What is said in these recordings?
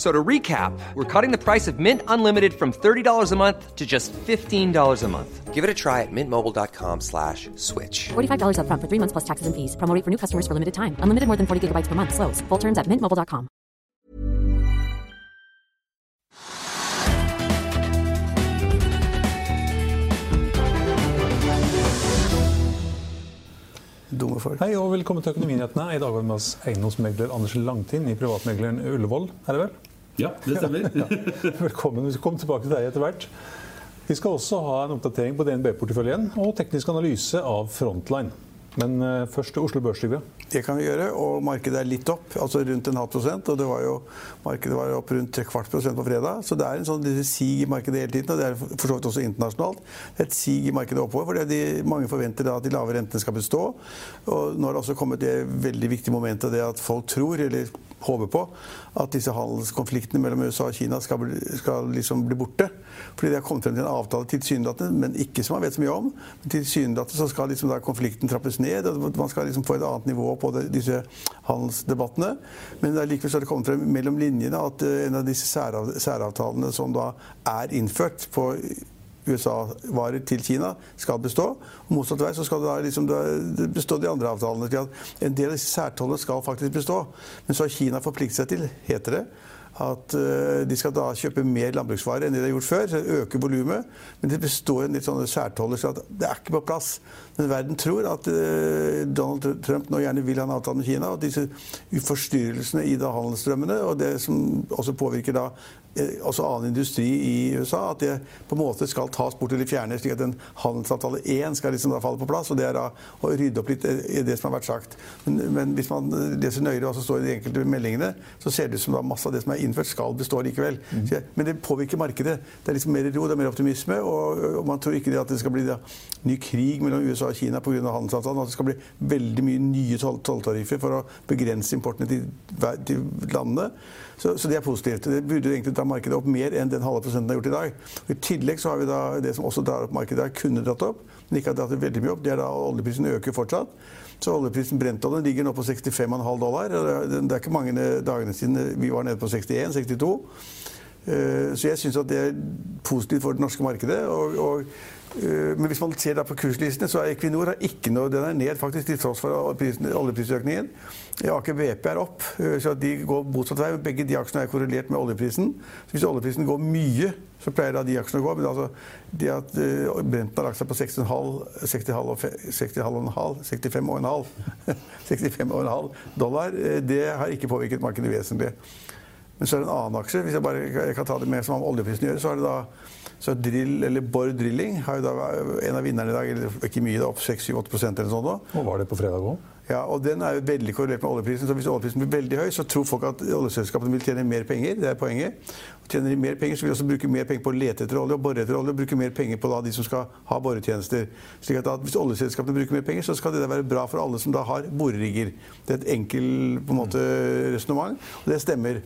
So to recap, we're cutting the price of Mint Unlimited from $30 a month to just $15 a month. Give it a try at mintmobile.com slash switch. $45 upfront for three months plus taxes and fees. Promo for new customers for limited time. Unlimited more than 40 gigabytes per month. Slows. Full terms at mintmobile.com. Dumme folk. Hei og velkommen til Økonominyhetene. I dag har vi med oss eiendomsmegler Anders Langtind i privatmegleren Ullevål. Er det vel? Ja, det stemmer. Velkommen. Vi skal komme tilbake til deg etter hvert. Vi skal også ha en oppdatering på DNB-porteføljen og teknisk analyse av Frontline. Men eh, først til Oslo Børs, Trygve. Det kan vi gjøre, og markedet er litt opp, altså rundt en halv prosent. Og det var jo, markedet var opp rundt tre kvart prosent på fredag. Så det er en sånn sig i markedet hele tiden, og det er for så vidt også internasjonalt. Er et sig i markedet oppover, fordi de, mange forventer da at de lave rentene skal bestå. Og nå har det også kommet det veldig viktige momentet det at folk tror, eller håper på, at disse handelskonfliktene mellom USA og Kina skal bli, skal liksom bli borte. Fordi de har kommet frem til en avtale tilsynelatende, men ikke som man vet så mye om. Men tilsynelatende så skal liksom da konflikten trappes ned, og man skal liksom få et annet nivå på det, disse handelsdebattene. Men det er likevel så det kommet frem mellom linjene at uh, en av disse særav, særavtalene som da er innført på USA-varer til Kina skal bestå. Og motsatt vei så skal det da liksom bestå de andre avtalene. til at En del av disse særtollene skal faktisk bestå. Men så har Kina forpliktet seg til, heter det, at uh, de skal da kjøpe mer landbruksvarer enn de har gjort før. så Øke volumet. Men det består en litt sånne særtoller, så det er ikke på plass. Men verden tror at uh, Donald Trump nå gjerne vil ha en avtale med Kina. Og disse forstyrrelsene i da handelsstrømmene, og det som også påvirker da eh, også annen industri i USA, at det på en måte skal tas bort eller fjernes, slik at en handelsavtale 1 skal liksom falle på plass. og Det er da å rydde opp litt i det som har vært sagt. Men, men hvis man leser nøyere hva som står i de enkelte meldingene, så ser det ut som da masse av det som er innført, skal bestå likevel. Mm. Så, men det påvirker markedet. Det er liksom mer ro, det er mer optimisme, og, og man tror ikke det at det skal bli da, ny krig mellom USA og Kina pga. handelsavtalen. At det skal bli veldig mye nye tolltariffer for å begrense importene til, til landene. Så, så, det er positivt. Det burde egentlig dra markedet opp mer enn den halve prosenten har gjort i dag. Og I tillegg så har vi da det som også drar opp markedet, har kunne dratt opp, men ikke har dratt det veldig mye opp. Det er da oljeprisen øker fortsatt. Så oljeprisen Brentoljen ligger nå på 65,5 dollar. Det er ikke mange dagene siden vi var nede på 61-62. Eh, så jeg syns at det er positivt for det norske markedet. og, og men hvis man ser da på kurslistene, så er Equinor ikke noe, den er ned faktisk til tross for oljeprisøkningen. Aker BP er opp, eh, så de går motsatt vei. Begge de aksjene er korrelert med oljeprisen. Så hvis oljeprisen går mye, så pleier da de aksjene å gå. Men altså, det at Brenten har lagt seg på 60,5 65,5 65,5 dollar, det har ikke påvirket markedet vesentlig. Men så er det en annen aksje. Hvis jeg bare jeg kan ta det med som med oljeprisen å gjøre, så er det da så drill, eller Borr Drilling har jo da en av vinnerne i dag. eller Ikke mye, da, opp 6-8% eller noe sånt. Og var det på fredag òg? Ja, og den er jo veldig korrelert med oljeprisen. Så hvis oljeprisen blir veldig høy, så tror folk at oljeselskapene vil tjene mer penger. Det er poenget. Og tjener de mer penger, så vil de også bruke mer penger på å lete etter olje og bore etter olje. Og bruke mer penger på da, de som skal ha boretjenester. Slik at, da, Hvis oljeselskapene bruker mer penger, så skal det være bra for alle som da har borerigger. Det er et enkelt på en måte resonnement, og det stemmer.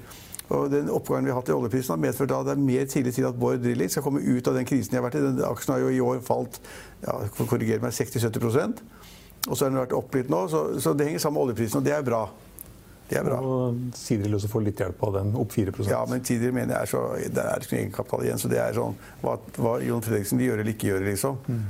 Og den Oppgangen vi har hatt i oljeprisen har medført at det er mer tidlig til at Bård Drilling skal komme ut av den krisen de har vært i. Den aksjen har jo i år falt ja, korrigere meg 60-70% Og så har den vært opp litt nå, så, så, det henger sammen med oljeprisen, og det er bra. Det er bra. Og Sidril også får litt hjelp av den, opp 4% Ja, men Sidril mener jeg er så, det er ikke egenkapital igjen. Så det er sånn hva, hva Jon Fredriksen vil gjøre eller ikke gjøre, liksom. Mm.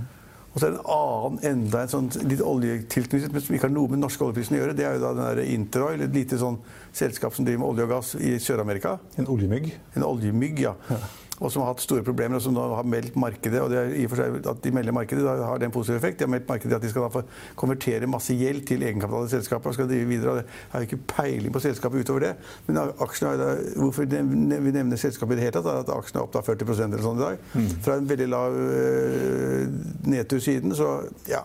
Og så er det en annen, enda en sånn litt oljetilknyttet, men som ikke har noe med den norske oljeprisen å gjøre. Det er jo da den Interoil, et lite sånn selskap som driver med olje og gass i Sør-Amerika. En oljemygg? En oljemygg, ja. ja. Og som har hatt store problemer, og som nå har meldt markedet og det er i og for seg At de melder markedet, da har det en positiv effekt. De har meldt markedet at de skal da få konvertere masse gjeld til egenkapital i selskapet og skal drive videre. og Jeg har ikke peiling på selskapet utover det. Men aksjene da, hvorfor vi nevner selskapet i det hele tatt, er at aksjene er opp da 40% eller sånn i dag. Mm. Fra en veldig lav uh, nedtur siden. Så ja.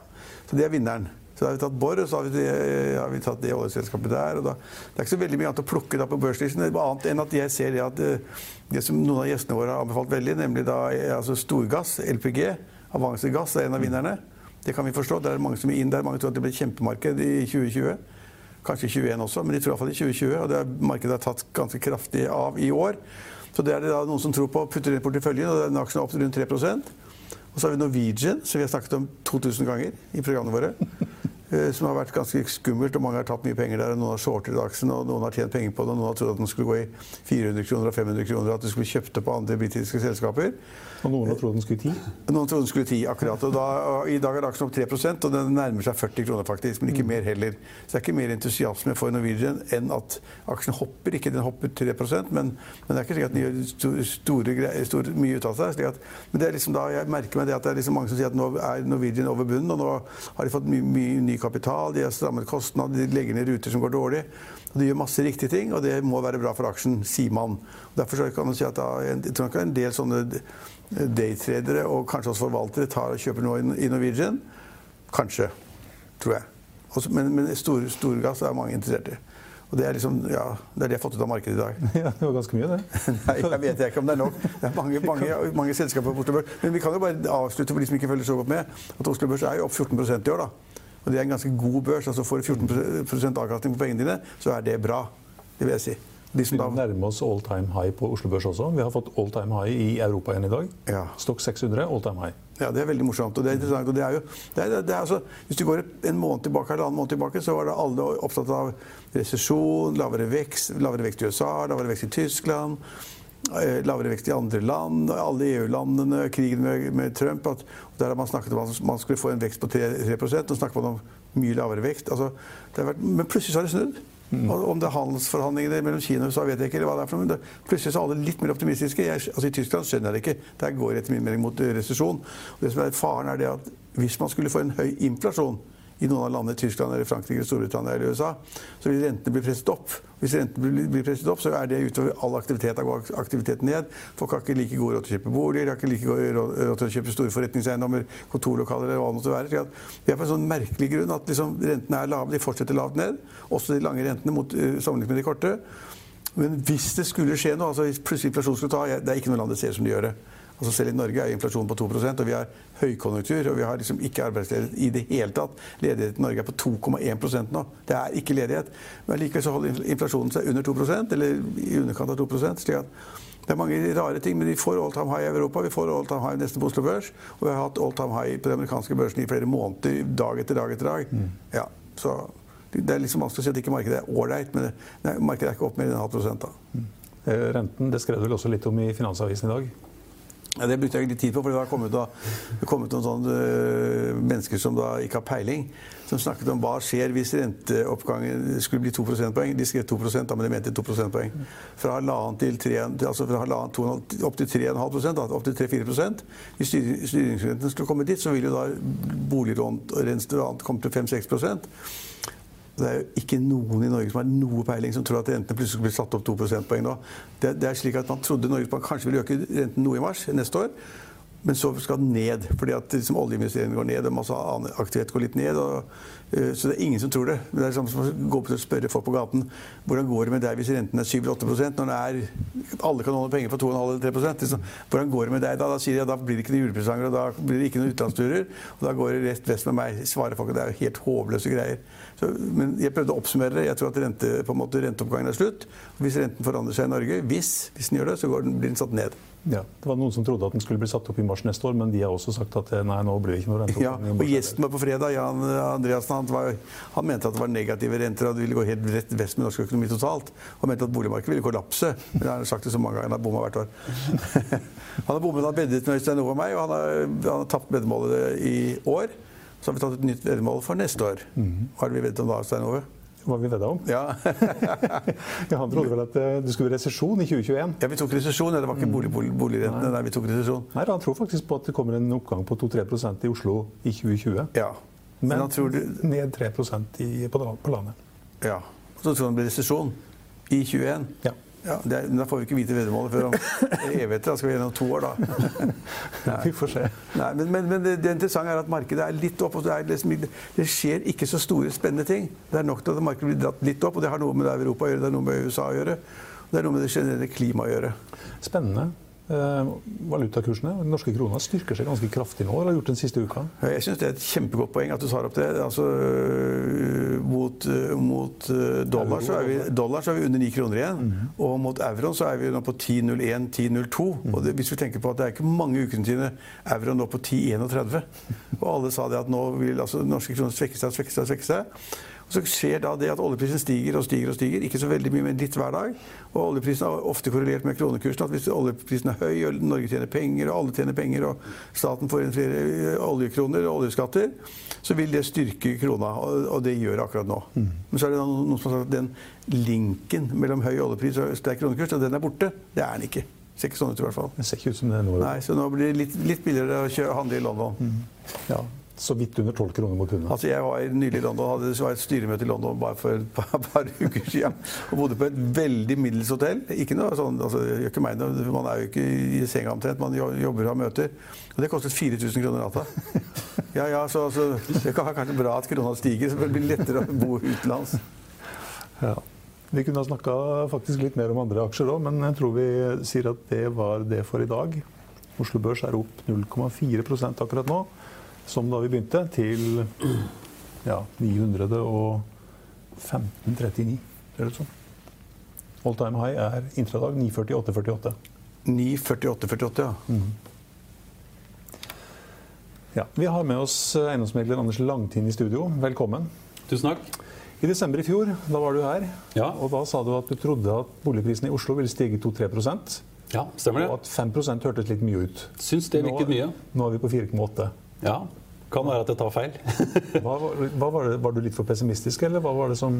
Så det er vinneren. Så da har vi tatt Borr, og så har vi, har vi, tatt det oljeselskapet der. og da, Det er ikke så veldig mye annet å plukke på børslisten, annet enn at jeg ser det at eh, det som noen av gjestene våre har anbefalt veldig, nemlig da altså storgass, LPG, avansegass, er en av vinnerne. Det kan vi forstå. Det er mange som er inn der. Mange tror at det blir kjempemarked i 2020. Kanskje 2021 også, men de tror iallfall i 2020. Og det er, markedet har tatt ganske kraftig av i år. Så det er det da noen som tror på, putter inn i porteføljen, og den aksjen er opp rundt 3% Og så har vi Norwegian, som vi har snakket om 2000 ganger i programmene våre. Eh, som har vært ganske skummelt. og Mange har tatt mye penger der. og Noen har shortet aksjen, og noen har tjent penger på det. og Noen har trodd at den skulle gå i 400 kroner og 500 kroner, at det skulle kjøpt det på andre britiske selskaper. Og noen har trodd den skulle 10? Noen trodde den skulle 10, akkurat. Og da, og I dag er aksjen opp 3% og den nærmer seg 40 kroner, faktisk. Men ikke mm. mer heller. Så det er ikke mer entusiasme for Norwegian enn at aksjen hopper. Ikke den hopper 3% men, men det er ikke slik at den gjør store, store, mye ut av seg. At, men det er liksom da jeg merker meg det at det er liksom mange som sier at nå er Norwegian over bunnen, og nå har de fått mye, mye ny kapital, de har strammet kostnader, de legger ned ruter som går dårlig. Og de gjør masse riktige ting, og det må være bra for aksjen, sier man. Og derfor kan man si at da, jeg tror nok en del sånne daytradere og kanskje også forvaltere tar og kjøper noe i Norwegian. Kanskje. Tror jeg. Også, men, men storgass er mange interessert i. Og det er liksom, ja, det er det jeg har fått ut av markedet i dag. Ja, Det var ganske mye, det. Nei, jeg vet ikke om det er nok. Det er mange, mange, mange selskaper på Oslo Børs. Men vi kan jo bare avslutte for de som ikke følger så godt med, at Oslo Børs er jo opp 14% i år. da. Og det er en ganske god børs. altså Får du 14% avkastning på pengene dine, så er det bra. Det vil jeg si. De som da... Vi nærmer oss all time high på Oslo Børs også. Vi har fått all time high i Europa igjen i dag. Ja. Stokk 600, all time high. Ja, Det er veldig morsomt. og det er interessant. og det er jo, det er, det er altså, Hvis du går en måned tilbake, eller annen måned tilbake, så var det alle opptatt av resesjon, lavere vekst, lavere vekst i USA, lavere vekst i Tyskland. Eh, lavere vekst i andre land, alle EU-landene, krigen med, med, Trump. At, der har man snakket om at man skulle få en vekst på 3, 3 og snakker man om mye lavere vekst. Altså, vært, men plutselig så har det snudd. Mm. Om det er handelsforhandlingene mellom Kina og USA, vet jeg ikke. eller hva det er for noe, men Plutselig så er alle litt mer optimistiske. Jeg, altså I Tyskland skjønner jeg det ikke. Der går det etter min mening mot resesjon. Som er Faren er det at hvis man skulle få en høy inflasjon i noen av landene, Tyskland, eller Frankrike, Storbritannia eller USA, så vil rentene bli presset opp. Hvis rentene blir presset opp, så er det utover all aktivitet. Da går aktiviteten ned. Folk har ikke like god råd til å kjøpe boliger, har ikke like god råd til å kjøpe store forretningseiendommer, kontorlokaler eller hva det måtte være. Vi er på en sånn merkelig grunn at liksom, rentene er lave, de fortsetter lavt ned. Også de lange rentene mot, uh, sammenlignet med de korte. Men hvis det skulle skje noe, altså hvis plutselig inflasjonen skulle ta Det er ikke noe land det ser som de gjør det. Altså Selv i Norge er inflasjonen på 2% og vi har høykonjunktur. Og vi har liksom ikke arbeidsledighet i det hele tatt. Ledigheten i Norge er på 2,1% nå. Det er ikke ledighet. Men likevel så holder inflasjonen seg under 2% eller i underkant av 2 slik at det er mange rare ting, men vi får all time high i Europa. Vi får all time high nesten på Oslo Børs. Og vi har hatt all time high på de amerikanske børsene i flere måneder, dag etter dag etter dag. Mm. Ja, så det er liksom vanskelig å si at ikke markedet er ålreit, men nei, markedet er ikke opp mer enn en halv prosent. da. Mm. Eh, renten det skrev du vel også litt om i Finansavisen i dag? Ja, det brukte jeg litt tid på, for det har kommet, kommet noen sånne uh, mennesker som da ikke har peiling, som snakket om hva skjer hvis renteoppgangen skulle bli 2 prosentpoeng. De skrev 2 da, men de mente 2 prosentpoeng. Fra halvannen til 3, altså fra halvannen, to, opp til 3,5 opp til 3-4 Hvis styringsrenten skulle komme dit, så vil jo da boliglån og annet komme til 5-6 det er jo ikke noen i Norge som har noe peiling, som tror at rentene plutselig blir satt opp 2 prosentpoeng nå. Det, det, er slik at Man trodde Norges Bank kanskje ville øke renten noe i mars neste år. Men så skal den ned, fordi at liksom, oljeinvesteringene går ned og masse annen aktivitet går litt ned. Og, uh, så det er ingen som tror det. Det er samme som å gå opp og spørre folk på gaten hvordan går det med deg hvis renten er 7-8 når det er, alle kan låne penger på 2,5-3% liksom, Hvordan går det med deg da? Da sier de at da blir det ikke noen julepresanger, og da blir det ikke noen utenlandsturer. Og da går det rett vest med meg, svarer folk. at Det er helt håpløse greier. Så, men jeg prøvde å oppsummere det. Jeg tror at rente, måte, renteoppgangen er slutt. Hvis renten forandrer seg i Norge, hvis, hvis den gjør det, så den, blir den satt ned. Ja, Det var noen som trodde at den skulle bli satt opp i mars neste år, men de har også sagt at nei, nå blir det ikke noe renteoppgang. Ja, og Gjesten var på fredag, Jan Andreassen, han, var, han, mente at det var negative renter og det ville gå helt rett vest med norsk økonomi totalt. Og mente at boligmarkedet ville kollapse. Men han har sagt det så mange ganger, han har bomma hvert år. han har bommet, han har bedret med Øystein og meg, og han har, han har tapt veddemålet i år. Så har vi tatt et nytt veddemål for neste år. Hva er har vi veddet om da, Øystein Ove? Hva vi vedda om. Ja. Ja, han trodde vel at eh, det skulle resesjon i 2021. ja, vi tok resesjon. ja, Det var ikke bolig, bolig, boligrentene. der vi tok resesjon. Nei, Han tror faktisk på at det kommer en oppgang på 2-3% i Oslo i 2020. Ja. Men, Men tror du ned 3% i, på, på landet. Ja. Så tror han det blir resesjon i 2021. Ja. Ja, er, Da får vi ikke vite veddemålet før om evigheter. Da skal vi gjennom to år, da. Vi får se. Nei, men, men, men det, det interessante er at markedet er litt opp. og det, er liksom, det skjer ikke så store, spennende ting. Det er nok til at markedet blir dratt litt opp, og det har noe med Europa å gjøre, det har noe med USA å gjøre. og Det er noe med det generelle klimaet å gjøre. Spennende. Eh, valutakursene, den norske krona, styrker seg ganske kraftig nå. eller Har gjort den siste uka. Jeg syns det er et kjempegodt poeng at du tar opp det. Altså, øh, mot, øh, mot dollar, så er vi, dollar så er vi under 9 kroner igjen. Og mot euroen så er vi nå på 10,01-10,02. Og det, hvis vi tenker på at det er ikke mange ukene siden euroen nå på 10,31. Og alle sa det at nå vil altså, norske kroner svekke seg, svekke seg, svekke seg. Så skjer da det at oljeprisen stiger og stiger og stiger. Ikke så veldig mye, men litt hver dag. Og oljeprisen er ofte korrelert med kronekursen. At hvis oljeprisen er høy, og Norge tjener penger, og alle tjener penger, og staten får inn flere oljekroner og oljeskatter, så vil det styrke krona. Og, det gjør det akkurat nå. Men så er det noen, som har sagt at den linken mellom høy oljepris og sterk kronekurs, den er borte. Det er den ikke. Det Ser ikke sånn ut i hvert fall. Det ser ikke ut som det er nå. Nei, Så nå blir det litt, litt billigere å kjøre handle i London. ja, Så vidt under 12 kroner mot pundet. Altså Jeg var nylig i London, hadde var et styremøte i London bare for et par, par uker siden. Og bodde på et veldig middels hotell. Ikke noe sånn, altså, gjør ikke meg noe, Man er jo ikke i senga omtrent, man jobber og har møter. Og det kostet 4000 kroner natta. Ja, ja, så altså, Det kan være kanskje bra at krona stiger, så det blir lettere å bo utenlands. Ja. Vi kunne ha snakka litt mer om andre aksjer òg, men jeg tror vi sier at det var det for i dag. Oslo Børs er opp 0,4% akkurat nå, som da vi begynte, til ja, 915,39, ser det ut som. All time high er intradag 948,48. 9,48,48, ja. Ja, vi har med oss eiendomsmegler Anders Langtind i studio. Velkommen. Tusen takk. I desember i fjor, da var du her, Ja. og da sa du at du trodde at boligprisene i Oslo ville stige 2-3% Ja, stemmer det. og at 5% hørtes litt mye ut. Syns det virket mye. Nå er vi på 4,8. Ja. Kan være at jeg tar feil. Hva, var- hva var, det, var du litt for pessimistisk, eller hva var det som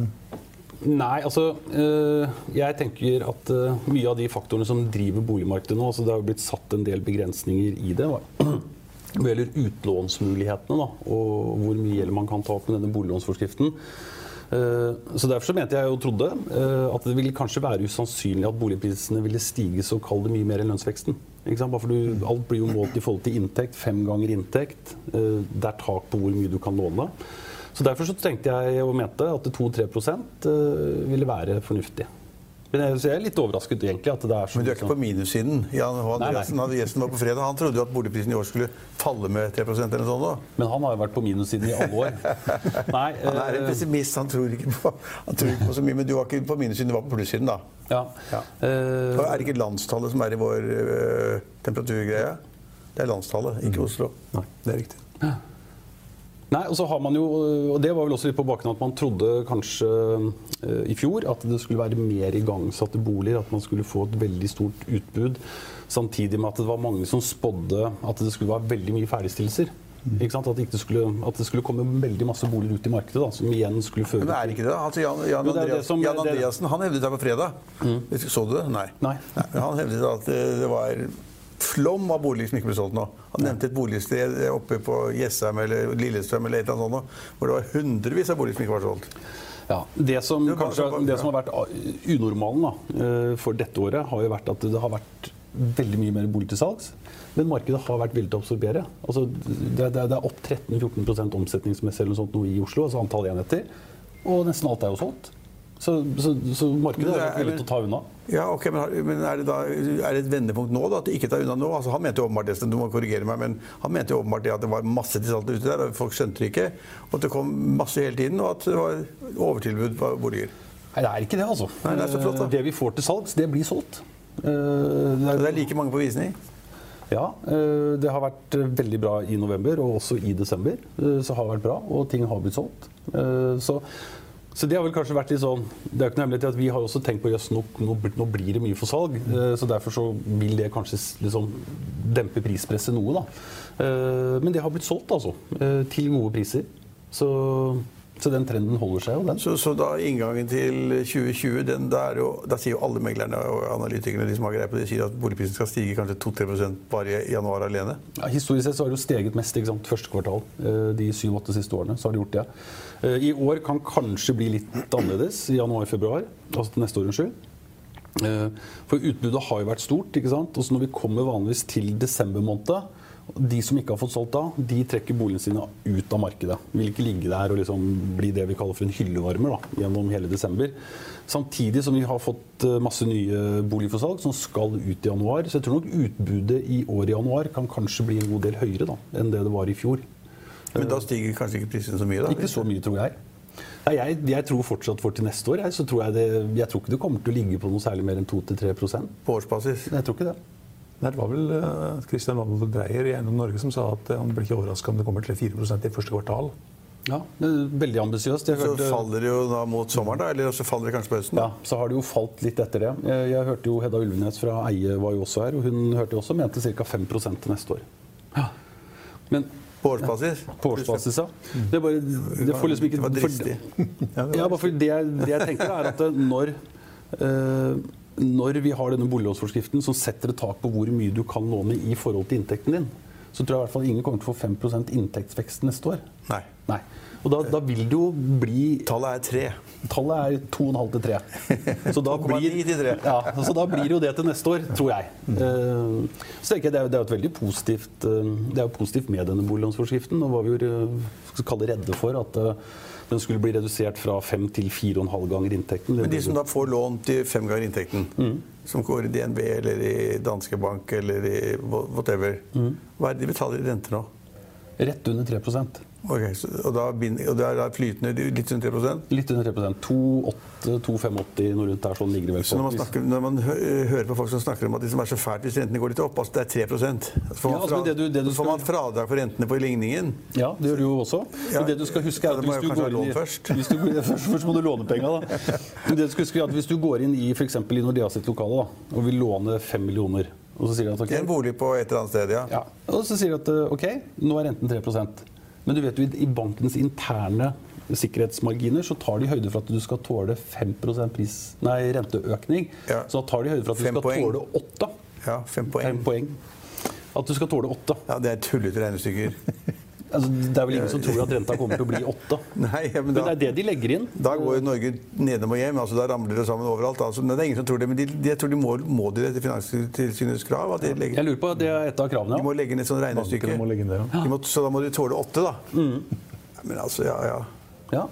Nei, altså eh, Jeg tenker at eh, mye av de faktorene som driver boligmarkedet nå altså Det har jo blitt satt en del begrensninger i det. Når det gjelder utlånsmulighetene da, og hvor mye gjeld man kan ta opp med denne boliglånsforskriften. Eh, Så Derfor så mente jeg og trodde at det ville kanskje være usannsynlig at boligprisene ville stige så kall det mye mer enn lønnsveksten. Du, Alt blir jo målt i forhold til inntekt. Fem ganger inntekt. Eh, Det er tak på hvor mye du kan låne. Så Derfor så tenkte jeg og mente at 2-3 eh, ville være fornuftig. Men jeg, er litt overrasket egentlig at det er så Men du er ikke på minussiden. Jan H. Andreassen, gjesten var på fredag, han trodde jo at boligprisen i år skulle falle med 3% eller sånt. da. Men han har jo vært på minussiden i alle år. Nei, Han er en eh, pessimist, han tror på, han tror ikke på så mye. Men du var ikke på minussiden, du var på plussiden, da. ja. Ja. Uh, er det ikke landstallet som er i vår uh, temperaturgreie? Det er landstallet, ikke Oslo. Nei, det er riktig. Nei, og så har man jo, og Det var vel også litt på bakgrunn av at man trodde kanskje eh, i fjor at det skulle være mer igangsatte boliger, at man skulle få et veldig stort utbud. Samtidig med at det var mange som spådde at det skulle være veldig mye ferdigstillelser. Ikke sant? At, det skulle, at det skulle komme veldig masse boliger ut i markedet, da, som igjen skulle føre Men det er ikke det. da. Altså, Jan, Jan, Jo, det Andreas, det som- Jan Mm. Andreassen han hevdet det på fredag. Så du det? Nei. Nei. Nei. Han hevdet at det det var flom av boliger som ikke ble solgt nå. Han nevnte et boligsted oppe på Jessheim eller Lillestrøm eller et eller annet sånt, hvor det var hundrevis av boliger som ikke var solgt. Ja, det som, kanskje, det som har vært unormalen da, eh, for dette året, har jo vært at det har vært veldig mye mer bolig til salgs. Men markedet har vært villig til å absorbere. Altså, det, det, det er opp 13-14 omsetningsmessig eller noe sånt nå i Oslo, altså antall enheter. Og nesten alt er jo solgt. Så, så, så markedet er- villig til å ta unna. Ja, ok, Men, men er, det da, er det et vendepunkt nå, da? At du ikke tar unna nå? Altså, han mente jo åpenbart det, du må korrigere meg, men han mente jo åpenbart det at det var masse til salg ute der, og folk skjønte det ikke. Og at det kom masse hele tiden, og at det var overtilbud på boliger. Nei, det er ikke det, altså. Nei, det er så flott, da. Eh, Det vi får til salgs, det blir solgt. Eh, Det er, det er like mange på visning? Ja, eh, det har vært veldig bra i november, og også i desember. Så har det vært bra, og ting har blitt solgt. Så, så det har vel kanskje vært litt sånn Det er jo ikke noe hemmelighet at vi har også tenkt på jøss, nå, nå, nå blir det mye for salg. eh, Så derfor så vil det kanskje liksom dempe prispresset noe, da. Eh, Men det har blitt solgt, altså. eh, Til gode priser. Så Så den trenden holder seg jo, den. Så, så da inngangen til 2020, den, der, er da sier jo alle meglerne og analytikerne de som har greie på det, sier at boligprisen skal stige kanskje 2-3 bare i januar alene. Ja, historisk sett så har det jo steget mest ikke sant? første kvartal. De syv-åtte siste årene. så har det gjort det. Eh, I år kan kanskje bli litt annerledes i januar-februar. Altså til neste år, unnskyld. Eh, For utbudet har jo vært stort. ikke sant? Og så når vi kommer vanligvis til desember måned, de som ikke har fått solgt da, de trekker boligene sine ut av markedet. Vil ikke ligge der og liksom bli det vi kaller for en hyllevarmer da, gjennom hele desember. Samtidig som vi har fått eh, masse nye boliger for salg som skal ut i januar. Så jeg tror nok utbudet i år i januar kan kanskje bli en god del høyere da, enn det det var i fjor. Men da stiger kanskje ikke prisene så mye, da? Ikke så mye, tror jeg. Nei, jeg, jeg tror fortsatt for til neste år jeg, så tror jeg, det, jeg tror ikke det kommer til å ligge på noe særlig mer enn 2-3% På årsbasis? Jeg tror ikke det. Nei, Det var vel uh, Christian Wandel Dreyer i Eiendom Norge som sa at eh, han blir ikke overraska om det kommer 3-4% i første kvartal. Ja, det er Veldig ambisiøst. Så hørte- faller det jo da mot sommeren, da? Eller så faller det kanskje på høsten? Ja, så har det jo falt litt etter det. Jeg, jeg hørte jo Hedda Ulvenes fra Eie var jo også her, og hun hørte jo også mente ca. 5 til neste år. Ja. Men På årsbasis? på årsbasis, ja. Det, er bare, det får liksom ikke Det var dristig. Ja, bare for det, det jeg tenker er at når, eh, når vi har denne boliglånsforskriften som setter et tak på hvor mye du kan låne i forhold til inntekten din, så tror jeg i hvert fall ingen kommer til å få 5 inntektsvekst neste år. Nei. Nei. Og da, da vil det jo bli Tallet er tre. Tallet er 2,5 til 3. Så da, blir, ja, så da blir jo det til neste år, tror jeg. Eh, Så tenker jeg det er, det er jo et veldig positivt eh, Det er jo positivt med denne boliglånsforskriften. Og var vi jo eh, redde for at den skulle bli redusert fra 5 til 4,5 ganger inntekten. Men de som da får lån til fem ganger inntekten, som går i DNB eller i Danske Bank eller i whatever, hva er det de betaler i rente nå? Rett under 3 Ok, så, og, da, og det er flytende litt under 3 Litt under 3 2,85 noe rundt der, sånn ligger det vel Så når man, snakker, når man hører på folk som snakker om at det som er så fælt hvis rentene går litt opp, altså det er 3 Så får Ja, altså, det du- det du så får man fradrag for rentene på ligningen. Ja, det gjør du jo også. Ja, Men det du skal huske er at hvis du går inn i først. Hvis du, først, først må du låne penga, da. Men det du skal huske er at hvis du går inn i f.eks. i Nordea sitt lokale da, og vil låne 5 millioner, og så sier de at ok, I en bolig på et eller annet sted, ja. ja, og så sier de at eh, ok, nå er renten 3 Men du vet jo i bankens interne sikkerhetsmarginer så tar de høyde for at du skal tåle 5 pris, nei, renteøkning. Ja. Så da tar de høyde for at du Fem skal poeng. tåle 8. ja fem Fem poeng. poeng. At du skal tåle 8. Ja, det er tullete regnestykker. Altså, det er vel ingen som tror at renta kommer til å bli åtte. Nei, ja, men Men det er det de legger inn. da går jo Norge nedom og hjem. altså Da ramler det sammen overalt. Altså, men det er ingen som tror det, men de, de, jeg tror de må, må de det etter Finanstilsynets krav. At de, legger, Jeg lurer på, Det er et av kravene. de må legge ned et sånt regnestykke. Må legge inn det, ja. De må, så da må de tåle åtte, da. Mm. Men altså, ja, ja. Ja.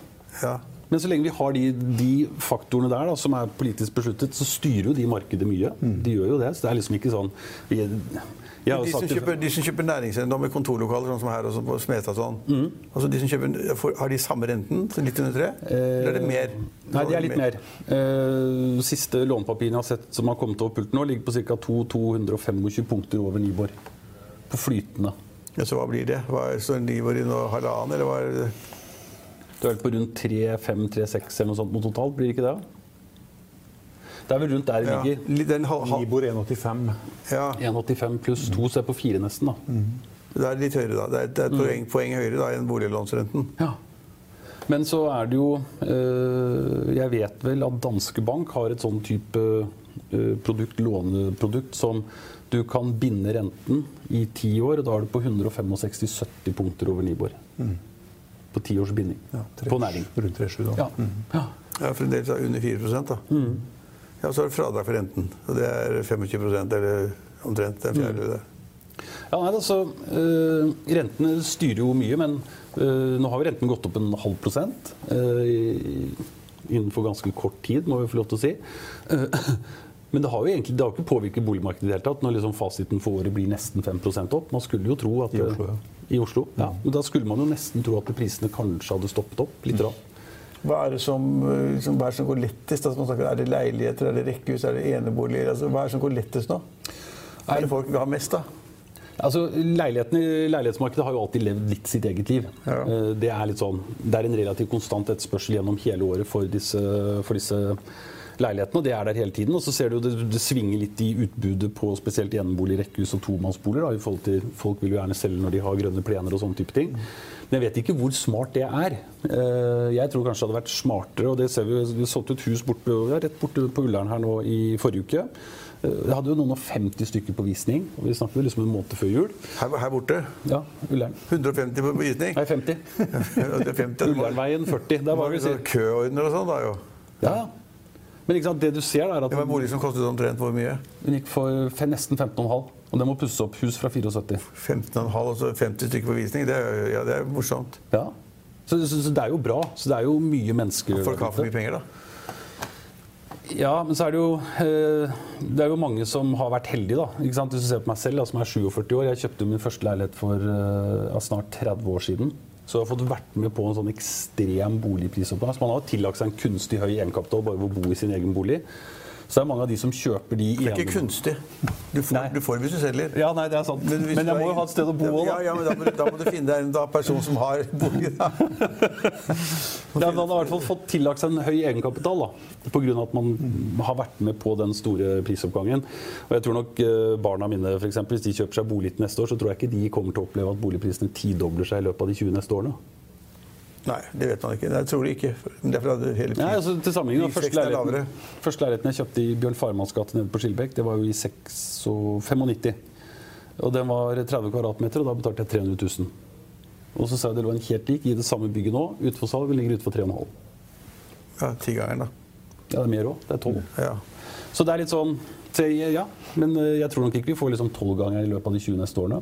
ja. Men så lenge vi har de, de faktorene der da, som er politisk besluttet, så styrer jo de markedet mye. De gjør jo det. Så det er liksom ikke sånn De som, kjøper, de som kjøper næringseiendom med kontorlokaler, sånn som her og på Smestad, sånn, Mm. altså de som kjøper, får, har de samme renten, litt under tre? Eller er det mer? Eh, Nei, de er litt mer. Eh, siste lånepapirene jeg har sett som har kommet over pulten nå, ligger på ca. 225 punkter over Nibor. På flytende. Ja, så hva blir det? Hva er, står Nibor i noe halvannen, eller hva er det? Du er vel på rundt 3-5-3-6 eller noe sånt noe totalt, blir det ikke det? Det er vel rundt der det ligger. den Nibor 1,85. ja, 1,85 pluss 2, så er det på 4 nesten, da. det er litt høyere da. Det er, det er et Mm. poeng, poeng høyere da enn boliglånsrenten. Ja. Men så er det jo øh, Jeg vet vel at Danske Bank har et sånn type øh, produkt, låneprodukt som du kan binde renten i ti år, og da er du på 165-70 punkter over Nibor. På ti års binding. Ja, tre- på næring. Rundt 3,7 da. Ja. ja. Ja, fremdeles er under 4 da. Mm. Ja, så er det fradrag for renten. Og det er 25% eller omtrent en fjerdedel. det. Ja, nei, altså, øh, Rentene styrer jo mye, men øh, nå har jo renten gått opp en halv prosent øh, i- innenfor ganske kort tid, må vi få lov til å si. Uh, men det har jo egentlig det har ikke påvirket boligmarkedet i det hele tatt, når liksom fasiten for året blir nesten 5% opp. Man skulle jo tro at I Oslo, ja. I Oslo, ja. Men da skulle man jo nesten tro at prisene kanskje hadde stoppet opp litt. Rann. Hva er det som, eh, liksom, hva er det som går lettest? Altså, snakker, er det leiligheter, er det rekkehus, er det eneboliger? Altså, hva er det som går lettest nå? Hva er det folk vil ha mest, av? Altså, Leilighetsmarkedet har jo alltid levd litt sitt eget liv. Ja. Eh, Det er sånn, det er en relativt konstant etterspørsel gjennom hele året for disse, for disse leilighetene, og det er der hele tiden. Og så ser du det, det svinger litt i utbudet på spesielt enebolig, rekkehus og tomannsboliger. i forhold til Folk vil jo gjerne selge når de har grønne plener og sånne type ting. Men jeg vet ikke hvor smart det er. Eh, Jeg tror kanskje det hadde vært smartere, og det ser vi Vi solgte et hus bort, rett borte på Ullern her nå i forrige uke. Det hadde jo noen og 50 stykker på visning. og Vi snakker jo liksom en måned før jul. Her, her borte. Ja, Ullern. 150 på visning. Nei, 50. Ja, det er 50. Ullernveien 40. Det det er var vi køordner og sånn, da jo. Ja, ja. Men sant, det du ser, er at Ja, men bolig som kostet omtrent hvor mye? den gikk for nesten 15,5. Og det må pusses opp. Hus fra 74. 15,5 og 50 stykker på visning. Det er, ja, det er morsomt. Ja. Så, så, så det er jo bra. Så det er jo mye mennesker Folk har for mye penger, da. Ja, men så er det jo eh, Det er jo mange som har vært heldige, da. Hvis du ser på meg selv, da, som er 47 år. Jeg kjøpte min første leilighet for eh, ja, snart 30 år siden. Så jeg har fått vært med på en sånn ekstrem boligprisoppgang. Så man har tillagt seg en kunstig høy egenkapital bare ved å bo i sin egen bolig. Så det er mange av de som kjøper de Det er ikke kunstig. Du får, du får hvis du selger. Ja, nei, det er sant. Men, men jeg må jo ha et sted å bo òg, Ja, da. ja, men da må, da må du finne deg en da, person som har bolig. Da. Ja, men han har i hvert fall fått tillagt seg en høy egenkapital da, pga. at man har vært med på den store prisoppgangen. Og jeg tror nok eh, Barna mine, for eksempel, hvis de kjøper seg bolig til neste år, så tror jeg ikke de kommer til å oppleve at boligprisene tidobler seg i løpet av de 20 neste årene. Nei, det vet man ikke. Nei, jeg tror det ikke. Men Derfor det hele Nei, altså, til sammenligning, da, første, er leiligheten, første leiligheten jeg kjøpte i Bjørn Farmanns gate nede på Skilbekk, det var jo i 6 og 95. Og den var 30 kvadratmeter, og da betalte jeg 300 000. Og så sa jeg det lå en helt lik i det samme bygget nå, utenfor salg, vi ligger ute for 3,5. Ja, Tigangeren, da. Ja, det er mer òg. Det er 12. Ja. Så det er litt sånn Ja, men eh, jeg tror nok ikke vi får liksom 12 ganger i løpet av de 20 neste årene.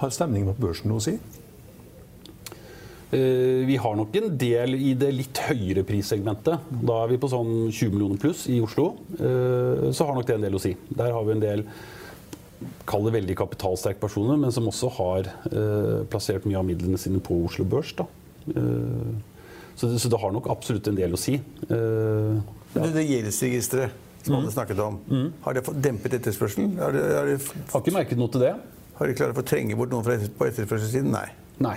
Har stemningen på børsen noe å si? Eh, Vi har nok en del i det litt høyere prissegmentet. Da er vi på sånn 20 millioner pluss i Oslo. Eh, Så har nok det en del å si. Der har vi en del Kall det veldig kapitalsterke personer, men som også har eh, plassert mye av midlene sine på Oslo Børs. Da. Så, det, så det har nok absolutt en del å si. Eh, Men Det gjeldsregisteret som Mm. alle snakket om, har det dempet etterspørselen? Har, det, har, det, har ikke merket noe til det. har de klart å få trenge bort noen fra på etterspørselssiden? Nei. Nei.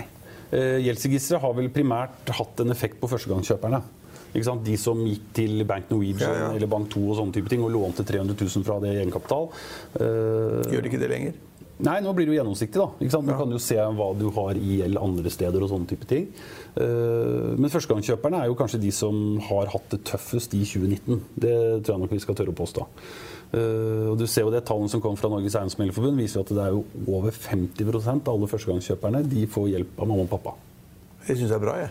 Eh, Gjeldsregisteret har vel primært hatt en effekt på førstegangskjøperne. De som gikk til Bank Norwegian Ja, ja. eller Bank 2 og sånne type ting og lånte 300 000 fra det i egenkapital. Eh, Gjør de ikke det lenger? nei, nå blir det jo gjennomsiktig. da. Du kan jo se hva du har i gjeld andre steder og sånne type ting. Eh, men førstegangskjøperne er jo kanskje de som har hatt det tøffest i 2019. Det tror jeg nok vi skal tørre å påstå. Eh, og du ser jo det Tallene som kom fra Norges Eiendomsmeglerforbund, viser jo at det er jo over 50% av alle førstegangskjøperne de får hjelp av mamma og pappa. Jeg syns det er bra, jeg.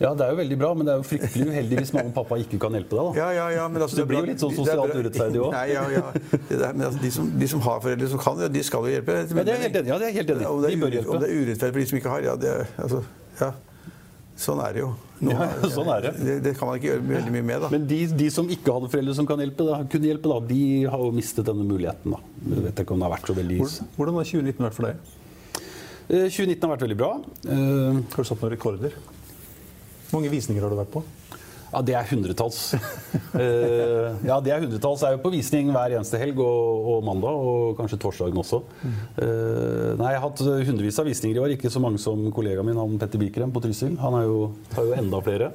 Ja, det er jo veldig bra, men det er jo fryktelig uheldig hvis mamma og pappa ikke kan hjelpe deg. da. Ja, ja, ja, men altså, Det blir jo litt sånn sosialt urettferdig òg. Ja, ja. Der, men altså, de, som, de som har foreldre som kan, de skal jo hjelpe. Ja, det er helt enig, ja, det er helt enig. det De bør hjelpe. om det er urettferdig for de som ikke har, ja, det er, altså, ja. Sånn er det jo. Nå- Ja, sånn er det. det. Det kan man ikke gjøre veldig mye med, da. Men de, de som ikke hadde foreldre som kan hjelpe, da, kunne hjelpe, da, de har jo mistet denne muligheten. da. Jeg vet ikke om det har vært så veldig... Hvor- Hvordan har 2019 vært for deg? Eh, 2019 har vært veldig bra. Eh, Har du satt noen rekorder? Hvor mange visninger har du vært på? Ja, det er hundretalls. uh, ja, det er hundretalls. Jeg er jo på visning hver eneste helg og, og mandag, og kanskje torsdagen også. Uh, nei, jeg har hatt hundrevis av visninger i år. Ikke så mange som kollegaen min, han Petter Bikrem på Trysil. Han jo, har jo enda flere.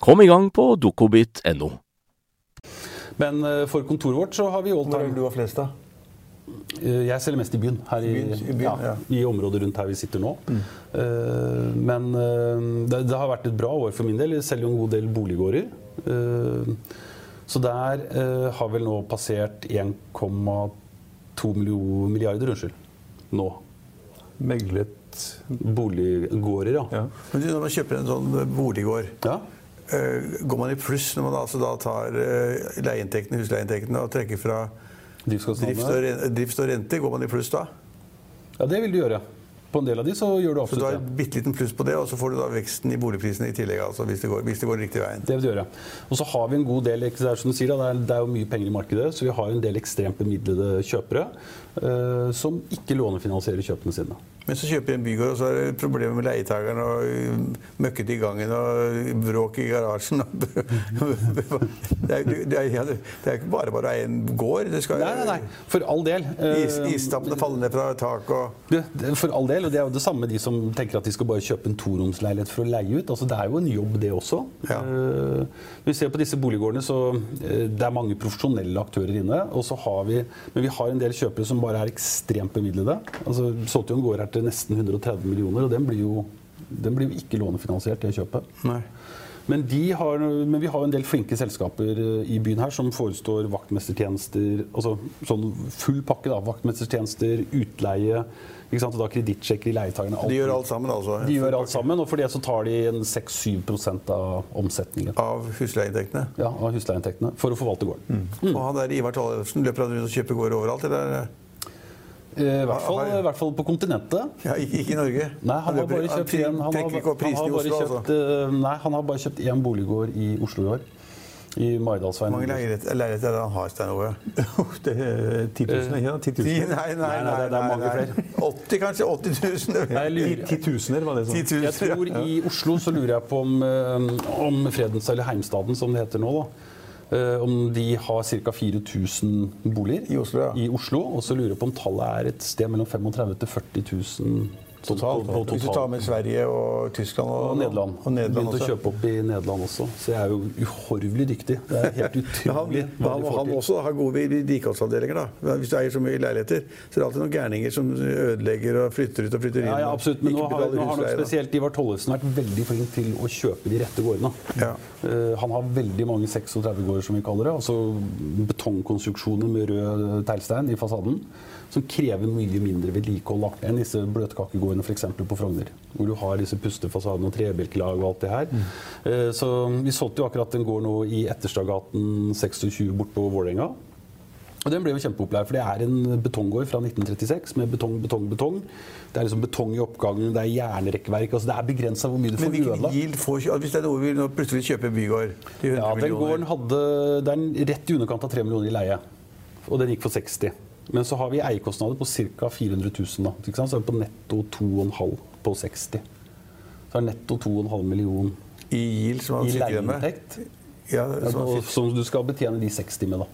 Kom i gang på dokobit.no. Men eh, for kontoret vårt så har vi Hvor er det alltime. du ha flest, da? Eh, Jeg selger mest i byen, her i, I byen, i byen, ja, ja. i området rundt her vi sitter nå. Eh, men uh, det, det har vært et bra år for min del. Jeg selger jo en god del boliggårder. Uh, så der har vel nå passert 1,2 milliarder, unnskyld. Nå. Meglet Boliggårder, ja. ja. Men du, når man kjøper en sånn boliggård, ja. Eh, går man i pluss når man altså da tar eh, leieinntektene, husleieinntektene og trekker fra drift og, rente? Går man i pluss da? Ja, det vil du gjøre. På en del av de så gjør du absolutt det. Så du har et bitte liten pluss på det, og så får du da veksten i boligprisene i tillegg, altså, hvis, det går, hvis det går riktig veien. Det vil du gjøre. Og så har vi en god del det er som du sier, det, er, det er jo mye penger i markedet, så vi har en del ekstremt bemidlede kjøpere eh, som ikke lånefinansierer kjøpene sine. Men så kjøper jeg en bygård, og så er det problemer med leietakeren og uh, møkkete i gangen og bråk i garasjen. det, er, det, er, det er ikke bare bare å eie en gård. Det skal, Nei, nei, nei. For all del. Eh, Is, istappene faller ned fra taket og det, det, for all del, og det er jo det samme de som tenker at de skal bare kjøpe en toromsleilighet for å leie ut. Altså, det er jo en jobb, det også. Ja. Når vi ser på disse boliggårdene, så det er mange profesjonelle aktører inne. Og så har vi, men vi har en del kjøpere som bare er ekstremt bemidlede. Altså, solgte jo en gård her til nesten 130 millioner, og den blir jo, den blir jo ikke lånefinansiert, det kjøpet. Nei. Men, de har, men vi har en del flinke selskaper eh, i byen her som forestår vaktmestertjenester. Altså sånn full pakke. da, Vaktmestertjenester, utleie, ikke sant? og da kredittsjekker i leietakerne. De gjør alt sammen, altså? De gjør alt sammen, og for det så tar de 6-7% av omsetningen. Av husleieinntektene? Ja, av husleieinntektene for å forvalte gården. Og han der Ivar Tollefsen løper han rundt og kjøper gårder overalt? Eller? Eh, I hvert fall, i hvert fall på kontinentet. Ja, ikke, ikke i Norge? Nei, han har bare kjøpt en, han har, han har bare kjøpt, nei, han har bare kjøpt én boliggård i Oslo i år. I Maridalsveien. Hvor mange leiligheter er det han har, Stein Ove? Det er 10 000, ikke sant? 10 000. Nei, nei, Nei, nei, det- er mange flere. 80 kanskje? 80 000? Jeg lurer- 10 000 var det sånn. 10 000, Jeg tror. I Oslo så lurer jeg på om, eh, om Fredens eller Heimstaden, som det heter nå, da, om de har ca. 4000 boliger I Oslo, ja. i Oslo. Og så lurer jeg på om tallet er et sted mellom 35 000 til 40 000 Totalt. På, på Hvis du tar med Sverige og Tyskland og, Og Nederland. Og Nederland Begynte å kjøpe opp i Nederland også. Så jeg er jo uhorvelig dyktig. Det er helt utrolig han, hva han, han også har gode vedlikeholdsavdelinger. Hvis du eier så mye leiligheter, så er det alltid noen gærninger som ødelegger og flytter ut og flytter inn. Ja, ja, absolutt. Men nå har, nå har nok spesielt Ivar Tollefsen vært veldig flink til å kjøpe de rette gårdene. Ja. Uh, han har veldig mange 36-gårder, som vi kaller det. Altså betongkonstruksjoner med rød teglstein i fasaden. Som krever mye mindre vedlikehold enn disse bløtkakegårdene f.eks. på Frogner. Hvor du har disse pustefasadene og trebjelkelag og alt det her. Eh, så vi solgte jo akkurat en gård nå i Etterstadgaten 26 bort på Vålerenga. Og Den ble jo kjempepopulær, for det er en betonggård fra 1936 med betong, betong, betong. Det er liksom betong i oppgangen, det er jernrekkverk. altså Det er begrensa hvor mye du får ødelagt. Hvis det er noe vi nå plutselig kjøper en bygård til 100 Ja, den millioner gården hadde Det er rett i underkant av 3 millioner i leie. Og den gikk for 60. Men så har vi eiekostnader på ca. 400 000. Da, ikke sant? Så er vi på netto 2,5 på 60. Så er netto 2,5 million i GIL, som i leieinntekt. Ja, som og Som du skal betjene de 60 med, da.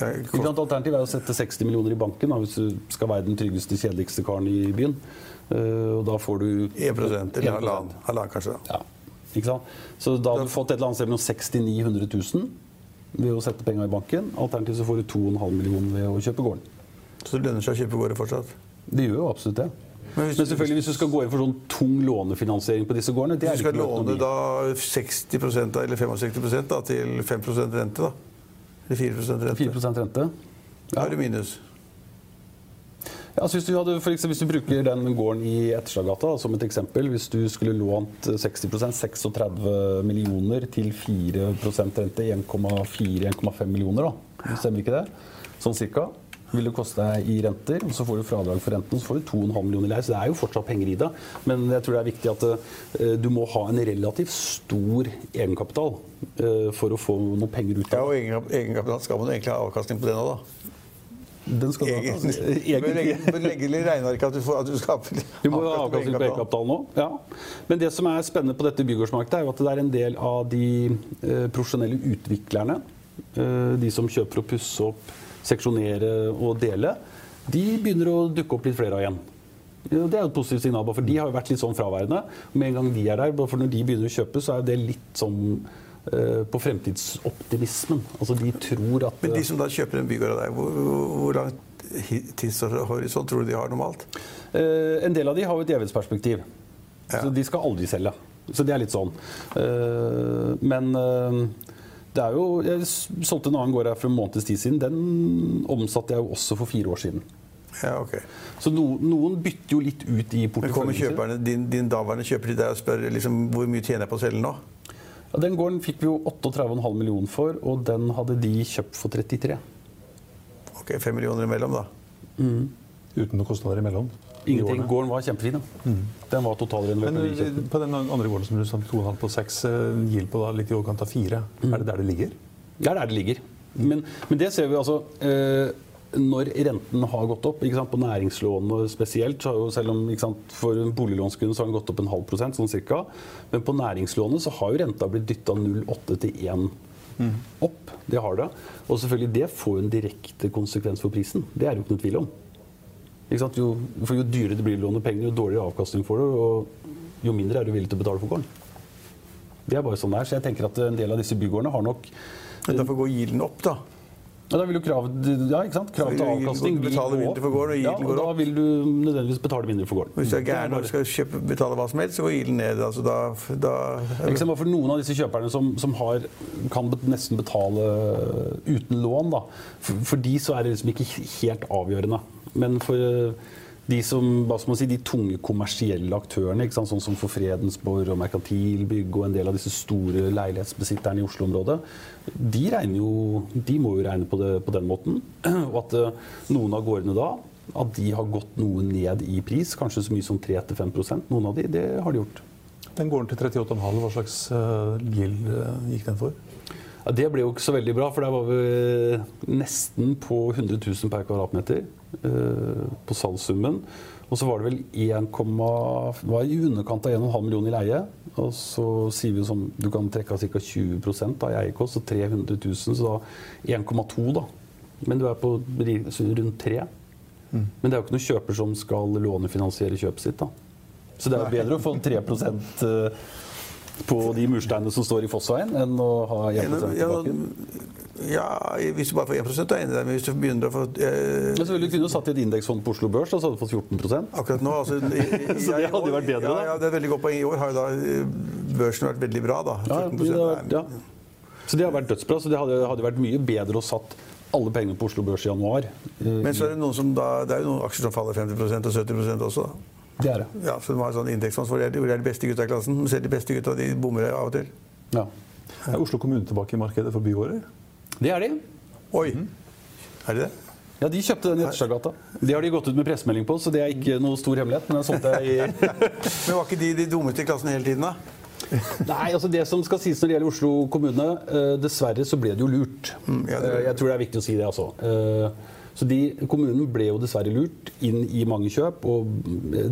ja? Alternativet er å sette 60 millioner i banken da, hvis du skal være den tryggeste, kjedeligste karen i byen. Uh, og da får du 1 eller 1%. halvannen, halvannen kanskje. da. Ja, ikke sant? Så da har du fått et eller annet sted mellom 60 900 000 ved å sette penger i banken. Alternativt så får du 2,5 millioner ved å kjøpe gården. Så det lønner seg å kjøpe gårder fortsatt. Det gjør jo absolutt det. Men Men, selvfølgelig hvis du skal gå inn for sånn tung lånefinansiering på disse gårdene det er Hvis du skal låne da 60 da, eller 65 da, til 5 rente, da. Eller 4 rente. 4 rente. Da er det minus. Ja, hvis, du hadde, eksempel, hvis du bruker den gården i Etterstadgata som et eksempel, hvis du skulle lånt 60% 36 millioner til 4% rente, 1,4-1,5 millioner, da. stemmer ikke det? Sånn cirka. Vil det koste deg i renter, og så får du fradrag for renten, så får du 2,5 millioner i leie. Så det er jo fortsatt penger i det. Men jeg tror det er viktig at eh, du må ha en relativt stor egenkapital eh, for å få noe penger ut av og Ja, og egenkapital skal man egentlig ha avkastning på det nå, da. Den skal du ha. Egentlig. Du bør legge, litt regneark at du, får, at du skaper Du må jo ha avkastning på egenkapital nå. Ja. Men det som er spennende på dette bygårdsmarkedet, er jo at det er en del av de eh, profesjonelle utviklerne, eh, de som kjøper og pusser opp, seksjonere og dele, de begynner å dukke opp litt flere av igjen. Ja, Det er jo et positivt signal, for de har jo vært litt sånn fraværende. Med en gang de er der, for når de begynner å kjøpe, så er det litt sånn på fremtidsoptimismen. Altså de tror at Men de som da kjøper en bygård av deg, hvor, hvor lang tidshorisont tror du de har normalt? Eh, en del av de har jo et evighetsperspektiv. Ja. Så de skal aldri selge. Så det er litt sånn. Eh, men eh, det er jo Jeg solgte en annen gård her for en måneds tid siden. Den omsatte jeg jo også for fire år siden. Ja, ok. Så no, noen bytter jo litt ut i Men kommer kjøperne, din, din daværende kjøper til deg og spør liksom, hvor mye tjener jeg på å selge nå? Ja, den gården fikk vi jo 38,5 millioner for, og den hadde de kjøpt for 33. Ok, Fem millioner imellom, da. Uten noen kostnader imellom. Ingenting. Gården var kjempefin. Mm. Den var totalrenovert. Men eh, den. på den andre gården som du sa 2,5 på 6, gild på da litt i overkant av 4, er det der det ligger? Det er der det ligger. Men, men det ser vi altså eh, Når renten har gått opp, på næringslånene spesielt, så har jo selv om sant, for en så har den gått opp en halv prosent, sånn cirka. Men på næringslånet så har jo renta blitt dytta 0,8 til 1 opp. Det har det. Og selvfølgelig det får en direkte konsekvens for prisen. Det er det jo ikke noe tvil om. Jo, for jo dyrere det blir å låne penger, jo dårligere avkastning får du, og jo mindre er du villig til å betale for gården. Det er bare sånn det er. Så jeg tenker at en del av disse bygårdene har nok Derfor går gilden opp, da. Ja, da vil jo kravet, ja, kravet til avkastning vil betale mindre for gården, og ja, går opp. da vil du nødvendigvis betale mindre for gården. Hvis du er gæren og skal kjøpe, betale hva som helst, så går yielden ned. Altså, da, da Eksempel for noen av disse kjøperne som, som har, kan nesten betale uten lån, da. For, for de så er det liksom ikke helt avgjørende. Men for de som, hva skal man si, de tunge kommersielle aktørene, sånn som for Fredensborg og Merkantilbygg og en del av disse store leilighetsbesitterne i Oslo-området, de, jo, de må jo regne på det på den måten. Og at eh, noen av gårdene da at de har gått noe ned i pris, kanskje så mye som 3-5% Noen av de, det har de gjort. Den gården til 38,5. Hva slags uh, gild eh, gikk den for? Ja, det ble jo ikke så veldig bra, for der var vi nesten på 100 000 per kvadratmeter eh, på salgssummen. Og så var det vel 1, var i underkant av 1,5 millioner i leie. Og så sier vi jo sånn du kan trekke av ca. 20 da i eierkost, så 300 000, så da 1,2 da. Men du er på rundt 3. Men det er jo ikke noen kjøper som skal lånefinansiere kjøpet sitt, da. Så det er jo bedre å få 3 eh, på de mursteinene som står i Fossveien, enn å ha 1 ja, i bakken. Ja, hvis du bare får 1 da er jeg enig i det. men hvis du begynner å få eh, Men så ville du kunne satt i et indeksfond på Oslo Børs, da, så hadde du fått 14 Akkurat nå altså, i, i, Så det hadde jo vært bedre, da. Ja, det er et veldig godt poeng. I år har jo da eh, børsen vært veldig bra, da. ja, 14 det har vært, er- ja. Så det har vært dødsbra. Så det hadde, hadde vært mye bedre å satt alle pengene på Oslo Børs i januar. Eh, Men så er det noen som da, det er jo noen aksjer som faller 50% og 70 også. da. Det er det. Ja, så de har sånn indeksfond hvor det er det de beste gutta i klassen. Selv de beste gutta de bommer av og til. Ja. Er Oslo kommune tilbake i markedet for bygårder? Det er de. Oi! Er de det? Ja, De kjøpte den i Etterstadgata. Det har de gått ut med pressemelding på, så det er ikke noe stor hemmelighet. Men solgte jeg i Men var ikke de de dummeste i klassen hele tiden, da? Nei, altså det som skal sies når det gjelder Oslo kommune, eh, dessverre så ble det jo lurt. ja, det- Eh, jeg tror det er viktig å si det, altså. Eh, så de, kommunen ble jo dessverre lurt inn i mange kjøp, og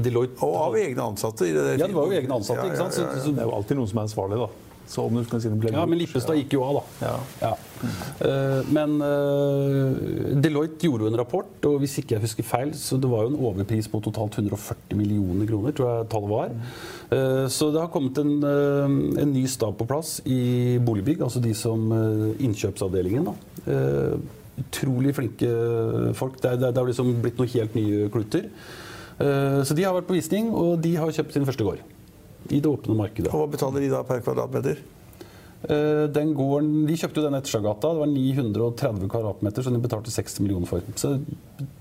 Deloitte Og av egne ansatte. I det der Ja, det var jo egne ansatte, ikke sant? Så, så, Det er jo alltid noen som er ansvarlig, da. Så om du skal si det ble Ja, men lurt, Lippestad gikk jo av, da. Ja. Eh, men eh, Deloitte gjorde jo en rapport, og hvis ikke jeg husker feil, så det var jo en overpris på totalt 140 millioner kroner, tror jeg tallet var. Eh, så det har kommet en, en ny stab på plass i Boligbygg, altså de som innkjøpsavdelingen. da. Utrolig flinke folk. Det er, det er- liksom blitt noen helt nye kluter. Så de har vært på visning, og de har kjøpt sin første gård. I det åpne markedet. Og hva betaler de da per kvadratmeter? Eh, Den gården, De kjøpte jo den Etterstadgata. Det var 930 kvadratmeter, som de betalte 60 millioner for. Så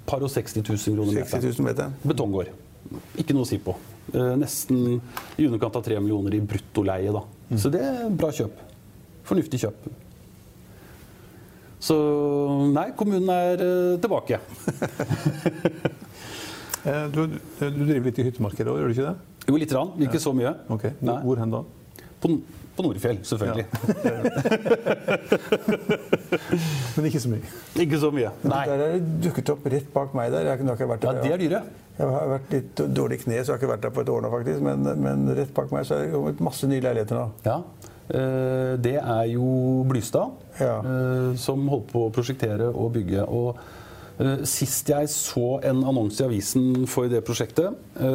par og 60 000 kroner 60 meteren. 000 meter? Betonggård. Ikke noe å si på. Eh, Nesten i underkant av 3 millioner i bruttoleie. da. Så det er bra kjøp. Fornuftig kjøp. Så nei, kommunen er eh, tilbake. Du, du driver litt i hyttemarkedet òg, gjør du ikke det? Jo, lite grann. Ikke så mye. Ok, Hvor, hvor hen da? På, på Norefjell, selvfølgelig. Men ikke så mye. Ikke så mye. Nei. Der er det dukket opp rett bak meg der. Jeg har ikke- vært der. Ja, de er dyre. Jeg har vært litt dårlig i kne, så jeg har ikke vært der på et år nå, faktisk. Men, men rett bak meg så er det kommet masse nye leiligheter nå. Ja. Eh, Det er jo Blystad Ja. eh, som holdt på å prosjektere og bygge. Og sist jeg så en annonse i avisen for det prosjektet eh,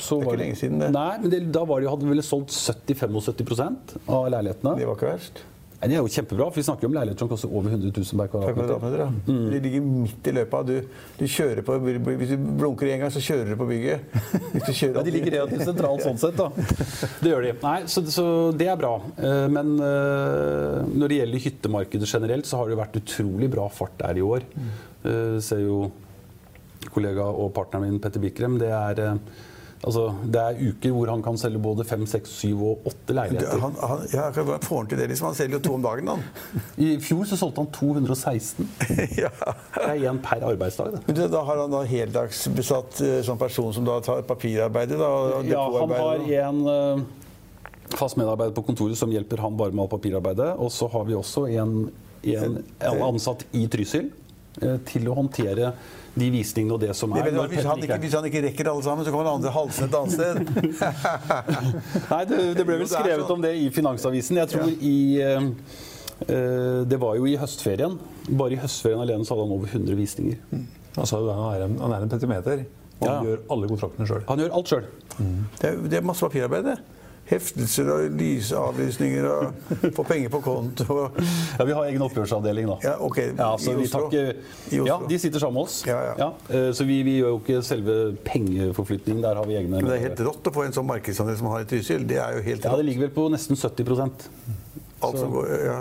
så Det er ikke var lenge siden, det. Nei, men det, da var det, hadde de vel solgt 70-75 av leilighetene. Det var ikke verst. Nei, Det er jo kjempebra, for vi snakker jo om leiligheter som koster over 100 000 per kvadratmeter. ja. Mm. De ligger midt i løypa. Du, du kjører på, hvis du blunker en gang, så kjører du på bygget. Hvis du Ja, de ligger relativt sentralt sånn sett, da. Det gjør de. Nei, så, så det er bra. Eh, Men eh, når det gjelder hyttemarkedet generelt, så har det vært utrolig bra fart der i år. Eh, Ser jo kollega og partneren min Petter Bikrem. Det er, altså, det er uker hvor han kan selge både fem, seks, syv og åtte leiligheter. Han, han, ja, hvordan får han til det? Liksom? Han selger jo to om dagen, han. I fjor så solgte han 216. ja. Det er én per arbeidsdag. Det. Men du, da har han da heldagsbesatt eh, sånn person som da tar papirarbeidet? Da, Ja, han har en eh, fast medarbeider på kontoret som hjelper han bare med alt papirarbeidet. Og så har vi også en, en, en ansatt i Trysil uh, til å håndtere de visningene og det som er. vet, hvis, han ikke hvis han ikke rekker alle sammen, så kommer han andre halsende et annet sted. Nei, det, det ble vel skrevet sånn. om det i Finansavisen. Jeg tror i eh, Det var jo i høstferien. Bare i høstferien alene så hadde han over 100 visninger. Altså, han er en, han er en petimeter. Og han Ja. gjør alle kontraktene sjøl. Han gjør alt sjøl. Det er, det er masse papirarbeid, det. Heftelser og lysavlysninger og få penger på konto. Ja, vi har egen oppgjørsavdeling, da. Ja, ok. Ja, så I Oslo. tar ikke, I Oslo. ja, de sitter sammen med oss. Ja, ja. ja så vi, vi gjør jo ikke selve pengeforflytningen. Der har vi egne Men det er helt rått å få en sånn markedsandel som har i Trysil. Det er jo helt rått. Ja, det ligger vel på nesten 70 Altså,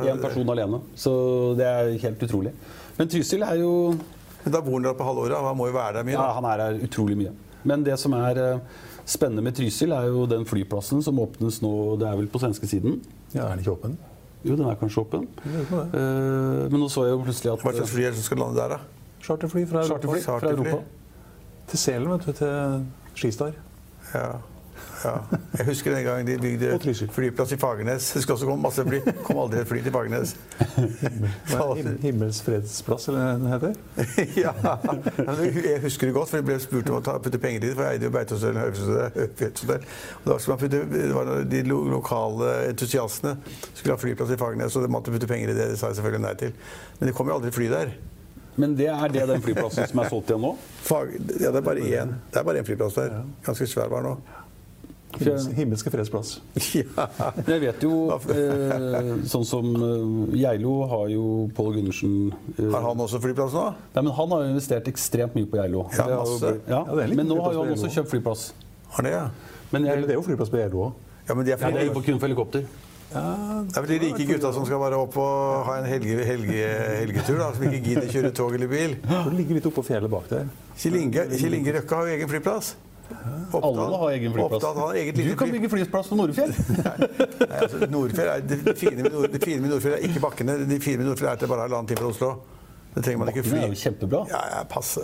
Én person alene. Så det er helt utrolig. Men Trysil er jo Men da bor han der på halvåret, han må jo være der mye. Ja, han er her utrolig mye. Men det som er eh, spennende med Trysil, er jo den flyplassen som åpnes nå Det er vel på svenskesiden? Ja, er den ikke åpen? Jo, den er kanskje åpen. Uh, men nå så jeg jo plutselig at Hva slags fly er det som skal lande der, da? Charterfly fra Europa. Charterfly fra Europa. Til Selen, vet du. Til Skistar. Ja. Ja. Jeg husker den gangen de bygde flyplass i Fagernes. Det skulle også komme masse fly. kom aldri et fly til Fagernes. Er Himmels fredsplass, eller hva den heter? ja, Jeg husker det godt, for jeg ble spurt om å ta, putte penger i det. For jeg eide jo Beitostølen og Høyfjellshotell. Og da skulle man putte, det var de lokale entusiastene skulle ha flyplass i Fagernes, og de måtte putte penger i det. Det sa jeg selvfølgelig nei til. Men det kom jo aldri fly der. Men det er det den flyplassen som er solgt igjen nå? Fag, ja, det er bare én. Det er bare én flyplass der. Ganske svær var den nå. Himmels, himmelske fredsplass. Ja. Jeg vet jo eh, Sånn som eh, Geilo har jo Pål Gundersen eh, Har han også flyplass nå? Nei, men Han har jo investert ekstremt mye på Geilo. Ja, masse. Ja, Ja, men nå har jo han også kjøpt flyplass. Har det, ja? Men Det er jo flyplass på Geilo òg. Ja, men de er, ja, det er jo på fordi, kun for helikopter. det er vel de rike gutta som skal bare opp og ha en helge, helge, helgetur, da, som ikke gidder kjøre tog eller bil. Det ligger litt oppå fjellet bak der. Kjell Inge, Kjell Inge Røkke har jo egen flyplass. Alle har egen flyplass. Oppdal har eget Du kan bygge flyplass på Nordfjell! Altså, Nordfjell er, det, fine med Nord, det fine med Nordfjell er ikke bakkene. Det fine med Nordfjell er at det bare er halvannen time fra Oslo. Det trenger man ikke Bakkene fly. er jo kjempebra. Ja, ja, passe.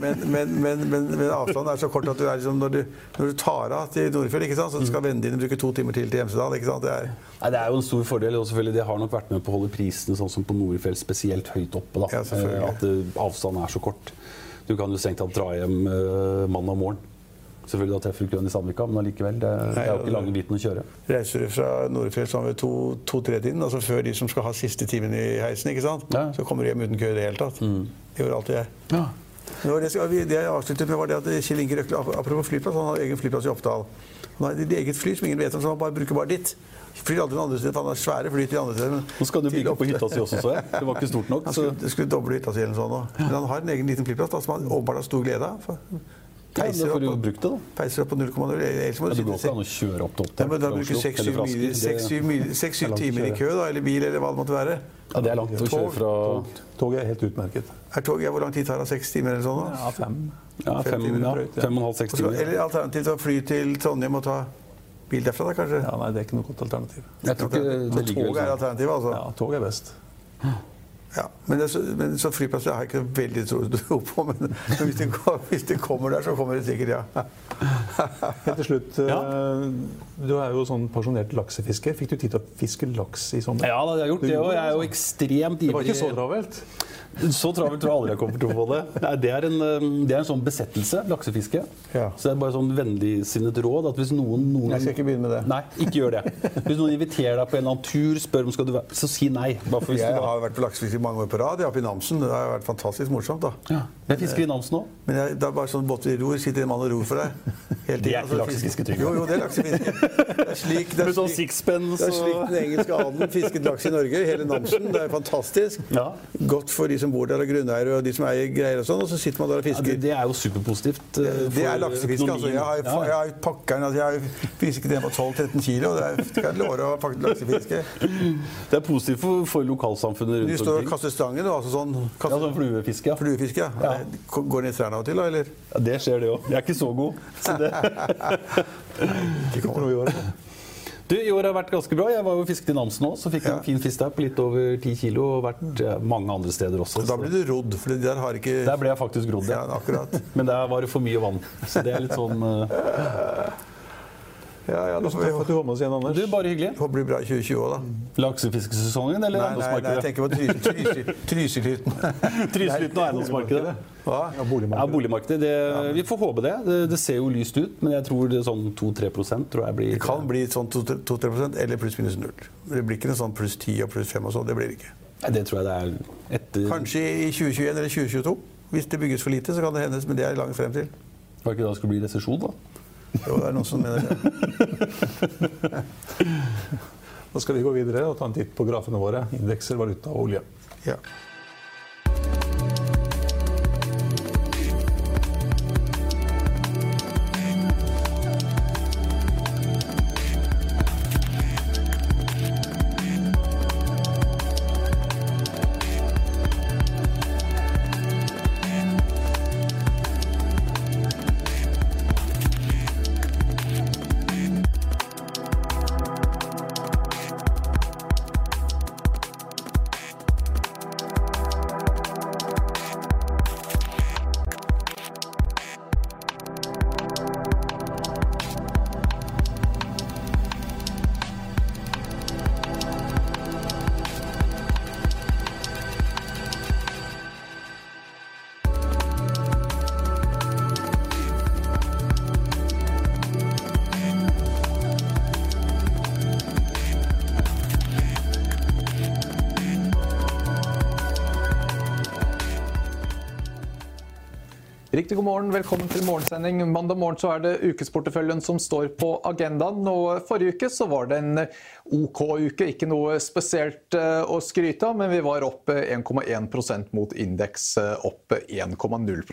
Men, men, men, men, avstanden er så kort at du er liksom, når, du, når du tar av til Nordfjell, ikke sant, så skal vennene dine bruke to timer til til Hemsedal. ikke sant? Det er, Nei, Det er jo en stor fordel. og selvfølgelig Det har nok vært med på å holde prisene sånn som på Nordfjell spesielt høyt oppe. da. Ja. Eh, At eh, avstanden er så kort. Du kan jo strengt tatt dra hjem eh, mandag morgen. Selvfølgelig da treffer du ikke den i Sandvika, men allikevel. Det, det er jo ikke lange biten å kjøre. reiser du fra Nordfjell sånn ved to-tre-tiden, altså før de som skal ha siste timen i heisen, ikke sant? Ja. så kommer du hjem uten kø i det hele tatt. Det gjør alltid jeg. Ja. Det, det, det jeg avsluttet med, var det at Kjell Inge Røkle apropos flyplass, han har egen flyplass i Oppdal. Han har et eget fly som ingen vet om, så han bare bruker bare ditt. Flyr aldri til andre steder, for han har svære fly til andre steder. Nå skal du bygge på hytta si også, så jeg. Det var ikke stort nok. Han skulle, skulle doble hytta si eller noe sånt. Men han har en egen liten flyplass da, som han åpenbart har stor glede av. ja, Peiser opp du det, da. peiser opp på 0,0. Ellers må Ja, du det går ikke an å kjøre opp til Nei, Oppdal men da bruker du seks-syv timer i kø, da, eller bil, eller hva det måtte være. Ja, det er langt å kjøre fra Toget er helt utmerket. Er toget, ja, Hvor lang tid tar det? Seks timer eller sånn? da? Ja, fem. ja, fem, timer ja, ja. fem og en halv, seks timer. Eller alternativt å fly til Trondheim og ta bil derfra, da kanskje? Ja, nei, det er ikke noe godt alternativ. Jeg tror ikke det det, ligger toget er sånn. alternativet, altså? Ja, tog er best. Ja, men, det, så, men så flyplass har jeg ikke veldig tro på. Men, men hvis, det, går- hvis det kommer der, så kommer det sikkert, ja. Helt til slutt, ja. du er jo sånn pensjonert laksefisker. Fikk du tid til å fiske laks i sommer? Ja, da, jeg har gjort det, òg. jeg er jo ekstremt ekstremt Det var ikke så travelt? Så travelt tror jeg aldri jeg kommer til å få det. Nei, det, er en, um, det er en sånn besettelse, laksefiske. Ja. Så det er bare sånn vennligsinnet råd at hvis noen, noen Jeg skal ikke begynne med det. Nei, ikke gjør det. Hvis noen inviterer deg på en eller annen tur, spør om skal du være Så si nei. Bare for hvis Jeg har vært på laksefiske mange år på rad. Er oppe i Namsen. Det har vært fantastisk morsomt. da. ja. Jeg fisker i Namsen nå. Men jeg, det er bare sånn båt i ror, sitter en mann og ror for deg. Hele Det er ikke Altså, laksefiske, fisk- Trygve. Jo, jo, det er laksefiske. Det er slik, det er sånn slik, sixpence det er slik den engelske adelen fisket laks i Norge. Hele Namsen. Det er fantastisk. Ja. Godt for de som bor der, og grunneiere og de som eier greier og sånn. Og så sitter man der og ja, fisker. det, det er jo superpositivt. Uh, Det er for laksefiske. altså. Jeg har, jo jeg har pakkeren, altså. Jeg har fisket en på 12-13 kilo. Det er, kan jeg love å faktisk laksefiske. Det er positivt for, for lokalsamfunnet rundt omkring. Kaster stangen, du, altså sånn Ja, sånn fluefiske. Ja. fluefiske. Ja. Går den i trærne av og til, da? Eller? Ja, det skjer, det òg. Jeg er ikke så god. Så det. Ikke kommer noe i år. Du, I år har vært ganske bra. Jeg var jo fisket i Namsen òg, så fikk jeg en fin fisk der på litt over 10 kilo. Og vært mange andre steder også. Da ble du rodd, for der har ikke Der ble jeg faktisk rodd, Ja, akkurat. Men der var det for mye vann. Så det er litt sånn eh, Ja, ja, får Takk for at du var med oss igjen, Anders. Du, bare hyggelig. det blir bra i 2020 òg, da. Laksefiskesesongen eller eiendomsmarkedet? nei, nei, jeg tenker på Trysil- Trysil- Trysilhytten. Trysilhytten og eiendomsmarkedet. Ja, boligmarkedet. Ja, boligmarkedet. Det, vi får håpe det. det. Det ser jo lyst ut, men jeg tror det er sånn 2-3% tror jeg blir Det kan bli sånn 2-3% eller pluss minus null. Det blir ikke noe sånn pluss 10 og pluss 5 og sånn. Det blir det ikke. Nei, Det tror jeg det er etter Kanskje i 2021 eller 2022. Hvis det bygges for lite, så kan det hendes, men det er langt frem til. Var det ikke da det skulle bli resesjon, da? Jo, det er noen som mener det. Da skal vi gå videre og ta en titt på grafene våre. Indekser, valuta og olje. Ja. Riktig god morgen, velkommen til morgensending. Mandag morgen så er det ukesporteføljen som står på agendaen. Og forrige uke så var det en OK uke, ikke noe spesielt eh, å skryte av, men vi var opp eh, 1,1% mot indeks eh, opp 1,0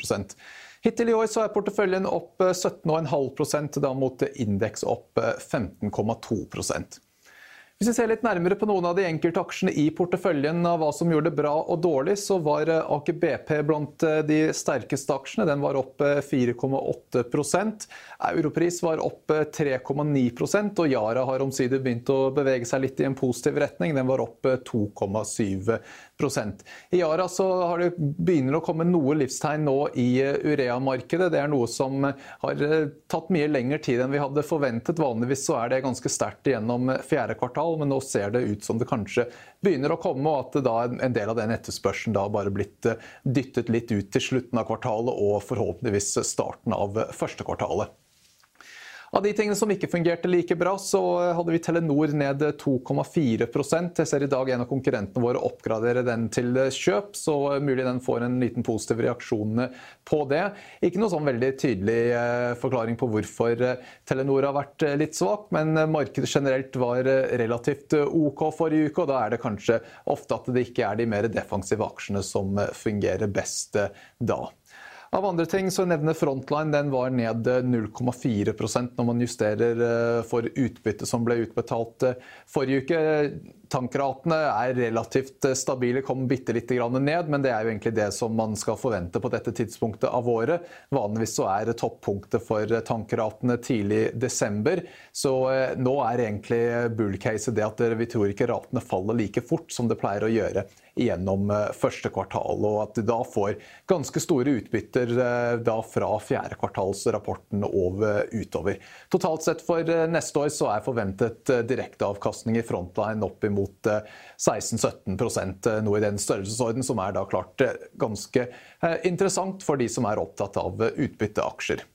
Hittil i år så er porteføljen opp eh, 17,5% da mot indeks opp eh, 15,2 hvis vi ser litt nærmere på noen av de enkelte aksjene i porteføljen av hva som gjorde det bra og dårlig, så var eh, Aker BP blant eh, de sterkeste aksjene. Den var opp eh, 4,8% Europris var opp eh, 3,9% og Yara har omsider begynt å bevege seg litt i en positiv retning. Den var opp eh, 2,7 I Yara så det begynner å komme noe livstegn nå i eh, urea-markedet. Det er noe som eh, har eh, tatt mye lengre tid enn vi hadde forventet. Vanligvis så er det ganske sterkt gjennom fjerde kvartal, men nå ser det ut som det kanskje begynner å komme, og at da en del av den etterspørselen da bare blitt dyttet litt ut til slutten av kvartalet og forhåpentligvis starten av første kvartalet. Av de tingene som ikke fungerte like bra, så hadde vi Telenor ned 2,4% Jeg ser i dag en av konkurrentene våre oppgradere den til kjøp, så mulig den får en liten positiv reaksjon på det. Ikke noe sånn veldig tydelig eh, forklaring på hvorfor eh, Telenor har vært eh, litt svak, men markedet generelt var eh, relativt eh, OK forrige uke, og da er det kanskje ofte at det ikke er de mer defensive aksjene som eh, fungerer best eh, da. Av andre ting så nevner Frontline den var ned 0,4% når man justerer eh, for utbytte som ble utbetalt eh, forrige uke. Tankratene er relativt stabile, kom bitte litt ned, men det er jo egentlig det som man skal forvente på dette tidspunktet av året. Vanligvis så er toppunktet for tankratene tidlig desember, så nå er egentlig bull-caset det at vi tror ikke ratene faller like fort som det pleier å gjøre gjennom eh, første kvartal, og at de da får ganske store utbytter eh, da fra fjerdekvartalsrapporten og utover. Totalt sett for eh, neste år så er forventet direkteavkastning i frontline opp imot 16-17% noe i den størrelsesorden som er da klart ganske interessant for de som er opptatt av utbytteaksjer.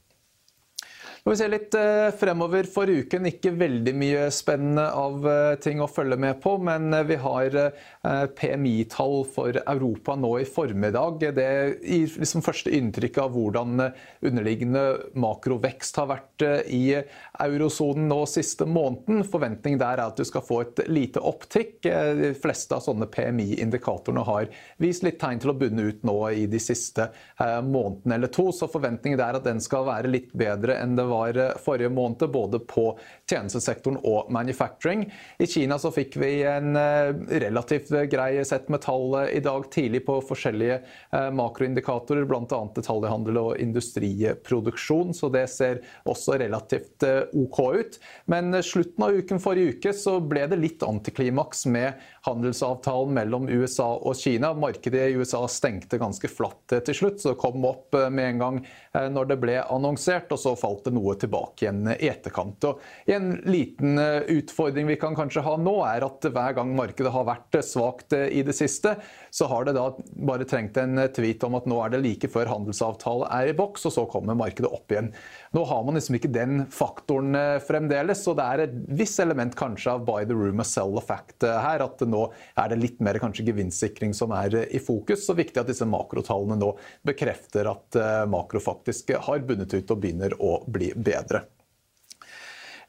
Når vi ser litt eh, fremover for uken, ikke veldig mye spennende av eh, ting å følge med på, men eh, vi har PMI-tall for Europa nå i formiddag. Det gir liksom første inntrykk av hvordan underliggende makrovekst har vært i eurosonen nå siste måneden. Forventningen der er at du skal få et lite opptikk. De fleste av sånne PMI-indikatorene har vist litt tegn til å bunne ut nå i de siste månedene eller to, så forventningen er at den skal være litt bedre enn det var eh, forrige måned, både på tjenestesektoren og manufacturing. I Kina så fikk vi en eh, relativt grei sett med tall i dag tidlig på forskjellige eh, makroindikatorer, bl.a. detaljhandel og industriproduksjon, så det ser også relativt OK ut. Men slutten av uken forrige uke så ble det litt antiklimaks med handelsavtalen mellom USA og Kina. Markedet i USA stengte ganske flatt til slutt, så det kom opp med en gang når det ble annonsert, og så falt det noe tilbake igjen i etterkant. Og en liten eh, utfordring vi kan kanskje ha nå, er at hver gang markedet har vært svakt eh, i det siste, så har det da bare trengt en tweet om at nå er det like før handelsavtale er i boks, og så kommer markedet opp igjen. Nå har man liksom ikke den faktoren eh, fremdeles, så det er et visst element kanskje av by the room and sell the fact eh, her. At nå er det litt mer kanskje gevinstsikring som er eh, i fokus. Så viktig at disse makrotallene nå bekrefter at makro faktisk har bundet ut og begynner å bli bedre.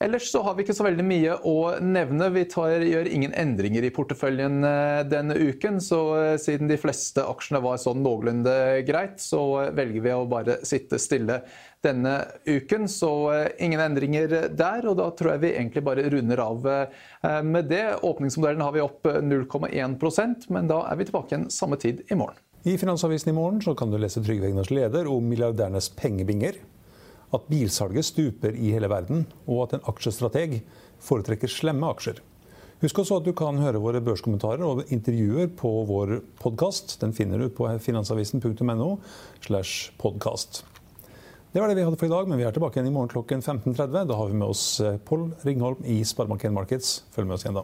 Ellers så har vi ikke så veldig mye å nevne. Vi tar, gjør ingen endringer i porteføljen denne uken. Så siden de fleste aksjene var sånn noenlunde greit, så velger vi å bare sitte stille denne uken. Så eh, ingen endringer der. Og da tror jeg vi egentlig bare runder av med det. Åpningsmodellen har vi opp 0,1% men da er vi tilbake igjen samme tid i morgen. I Finansavisen i morgen kan du lese Trygve Egners leder om milliardærenes pengebinger at bilsalget stuper i hele verden, og at en aksjestrateg foretrekker slemme aksjer. Husk også at du kan høre våre børskommentarer og intervjuer på vår podkast. Den finner du på finansavisen.no. slash podcast. Det var det vi hadde for i dag, men vi er tilbake igjen i morgen klokken 15.30. Da har vi med oss eh, Pål Ringholm i Sparebank Markets. Følg med oss igjen da.